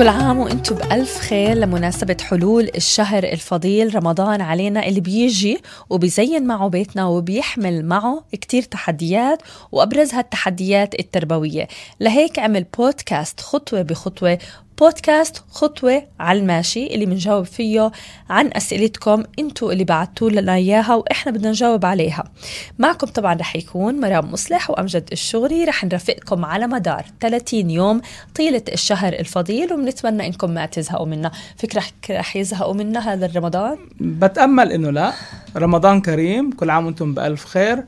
كل عام وأنتم بألف خير لمناسبة حلول الشهر الفضيل رمضان علينا اللي بيجي وبيزين معه بيتنا وبيحمل معه كتير تحديات وأبرز هالتحديات التربوية. لهيك عمل بودكاست خطوة بخطوة بودكاست خطوة على الماشي اللي بنجاوب فيه عن أسئلتكم انتو اللي بعتوا لنا إياها وإحنا بدنا نجاوب عليها. معكم طبعا رح يكون مرام مصلح وأمجد الشغري رح نرافقكم على مدار 30 يوم طيلة الشهر الفضيل وبنتمنى إنكم ما تزهقوا منا. فكرة رح يزهقوا منا هذا الرمضان؟ بتأمل إنه لا. رمضان كريم كل عام وأنتم بألف خير.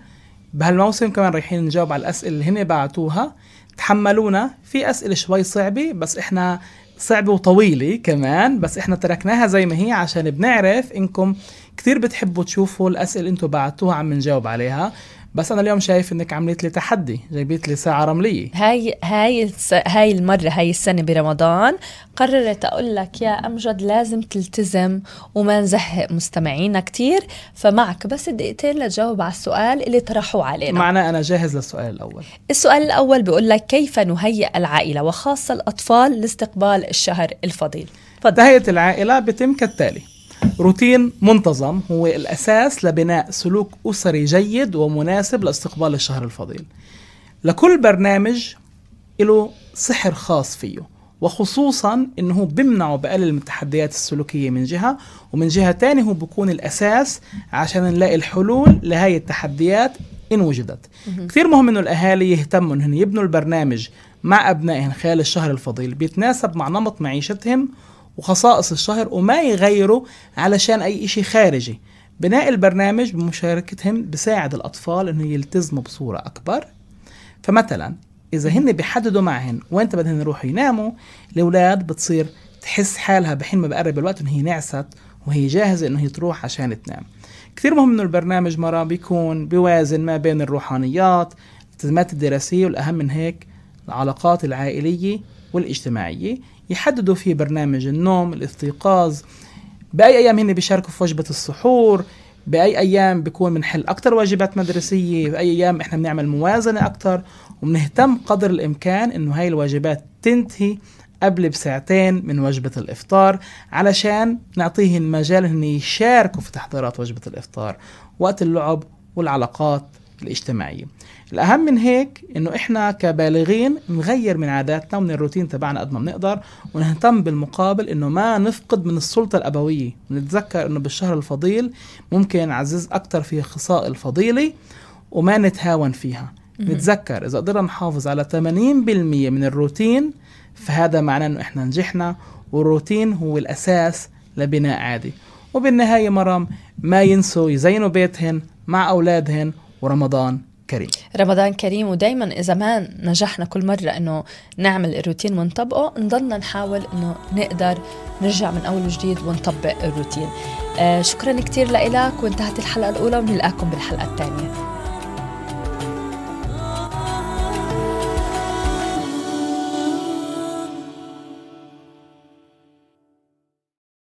بهالموسم كمان رايحين نجاوب على الأسئلة اللي هن بعتوها. تحملونا في أسئلة شوي صعبة بس إحنا صعبة وطويلة كمان بس إحنا تركناها زي ما هي عشان بنعرف إنكم كثير بتحبوا تشوفوا الأسئلة اللي أنتم بعتوها عم نجاوب عليها. بس أنا اليوم شايف إنك عملت لي تحدي جايبت لي ساعة رملية. هاي هاي الس... هاي المرة هاي السنة برمضان قررت أقول لك يا أمجد لازم تلتزم وما نزهق مستمعينا كتير. فمعك بس دقيقتين لتجاوب على السؤال اللي طرحوه علينا. معنا أنا جاهز للسؤال الأول. السؤال الأول بيقول لك كيف نهيئ العائلة وخاصة الأطفال لاستقبال الشهر الفضيل؟ تهيئه العائلة بتم كالتالي. روتين منتظم هو الأساس لبناء سلوك أسري جيد ومناسب لاستقبال الشهر الفضيل. لكل برنامج له سحر خاص فيه وخصوصا إنه بيمنعه بقلل من التحديات السلوكية من جهة ومن جهة تانية هو بيكون الأساس عشان نلاقي الحلول لهي التحديات إن وجدت. كثير مهم إنه الأهالي يهتموا إنهم يبنوا البرنامج مع أبنائهم خلال الشهر الفضيل بيتناسب مع نمط معيشتهم وخصائص الشهر وما يغيروا علشان أي إشي خارجي. بناء البرنامج بمشاركتهم بساعد الأطفال أنه يلتزموا بصورة أكبر. فمثلا إذا هن بيحددوا معهن وين بدهن يروحوا يناموا الأولاد بتصير تحس حالها بحين ما بقرب الوقت أنه هي نعست وهي جاهزة أنه هي تروح عشان تنام. كثير مهم أنه البرنامج مرة بيكون بيوازن ما بين الروحانيات الالتزامات الدراسية والأهم من هيك العلاقات العائلية والاجتماعية. يحددوا فيه برنامج النوم الاستيقاظ. بأي أيام هن بيشاركوا في وجبة السحور؟ بأي أيام بيكون بنحل أكثر واجبات مدرسية؟ بأي أيام إحنا بنعمل موازنة أكثر وبنهتم قدر الإمكان إنه هاي الواجبات تنتهي قبل بساعتين من وجبة الإفطار علشان نعطيهم مجال أن يشاركوا في تحضيرات وجبة الإفطار. وقت اللعب والعلاقات الاجتماعية. الأهم من هيك إنه إحنا كبالغين نغير من عاداتنا ومن الروتين تبعنا قد ما بنقدر ونهتم بالمقابل إنه ما نفقد من السلطة الأبوية. ونتذكر إنه بالشهر الفضيل ممكن نعزز أكثر في خصائل الفضيلة وما نتهاون فيها. نتذكر إذا قدرنا نحافظ على 80% من الروتين فهذا معناه إنه إحنا نجحنا والروتين هو الأساس لبناء عادي وبالنهاية مرام ما ينسوا يزينوا بيتهن مع أولادهن ورمضان كريم. رمضان كريم ودائما إذا ما نجحنا كل مرة إنه نعمل الروتين ونطبقه نضلنا نحاول إنه نقدر نرجع من أول وجديد ونطبق الروتين. آه شكرا كثير لك وانتهت الحلقة الأولى ونلقاكم بالحلقة الثانية.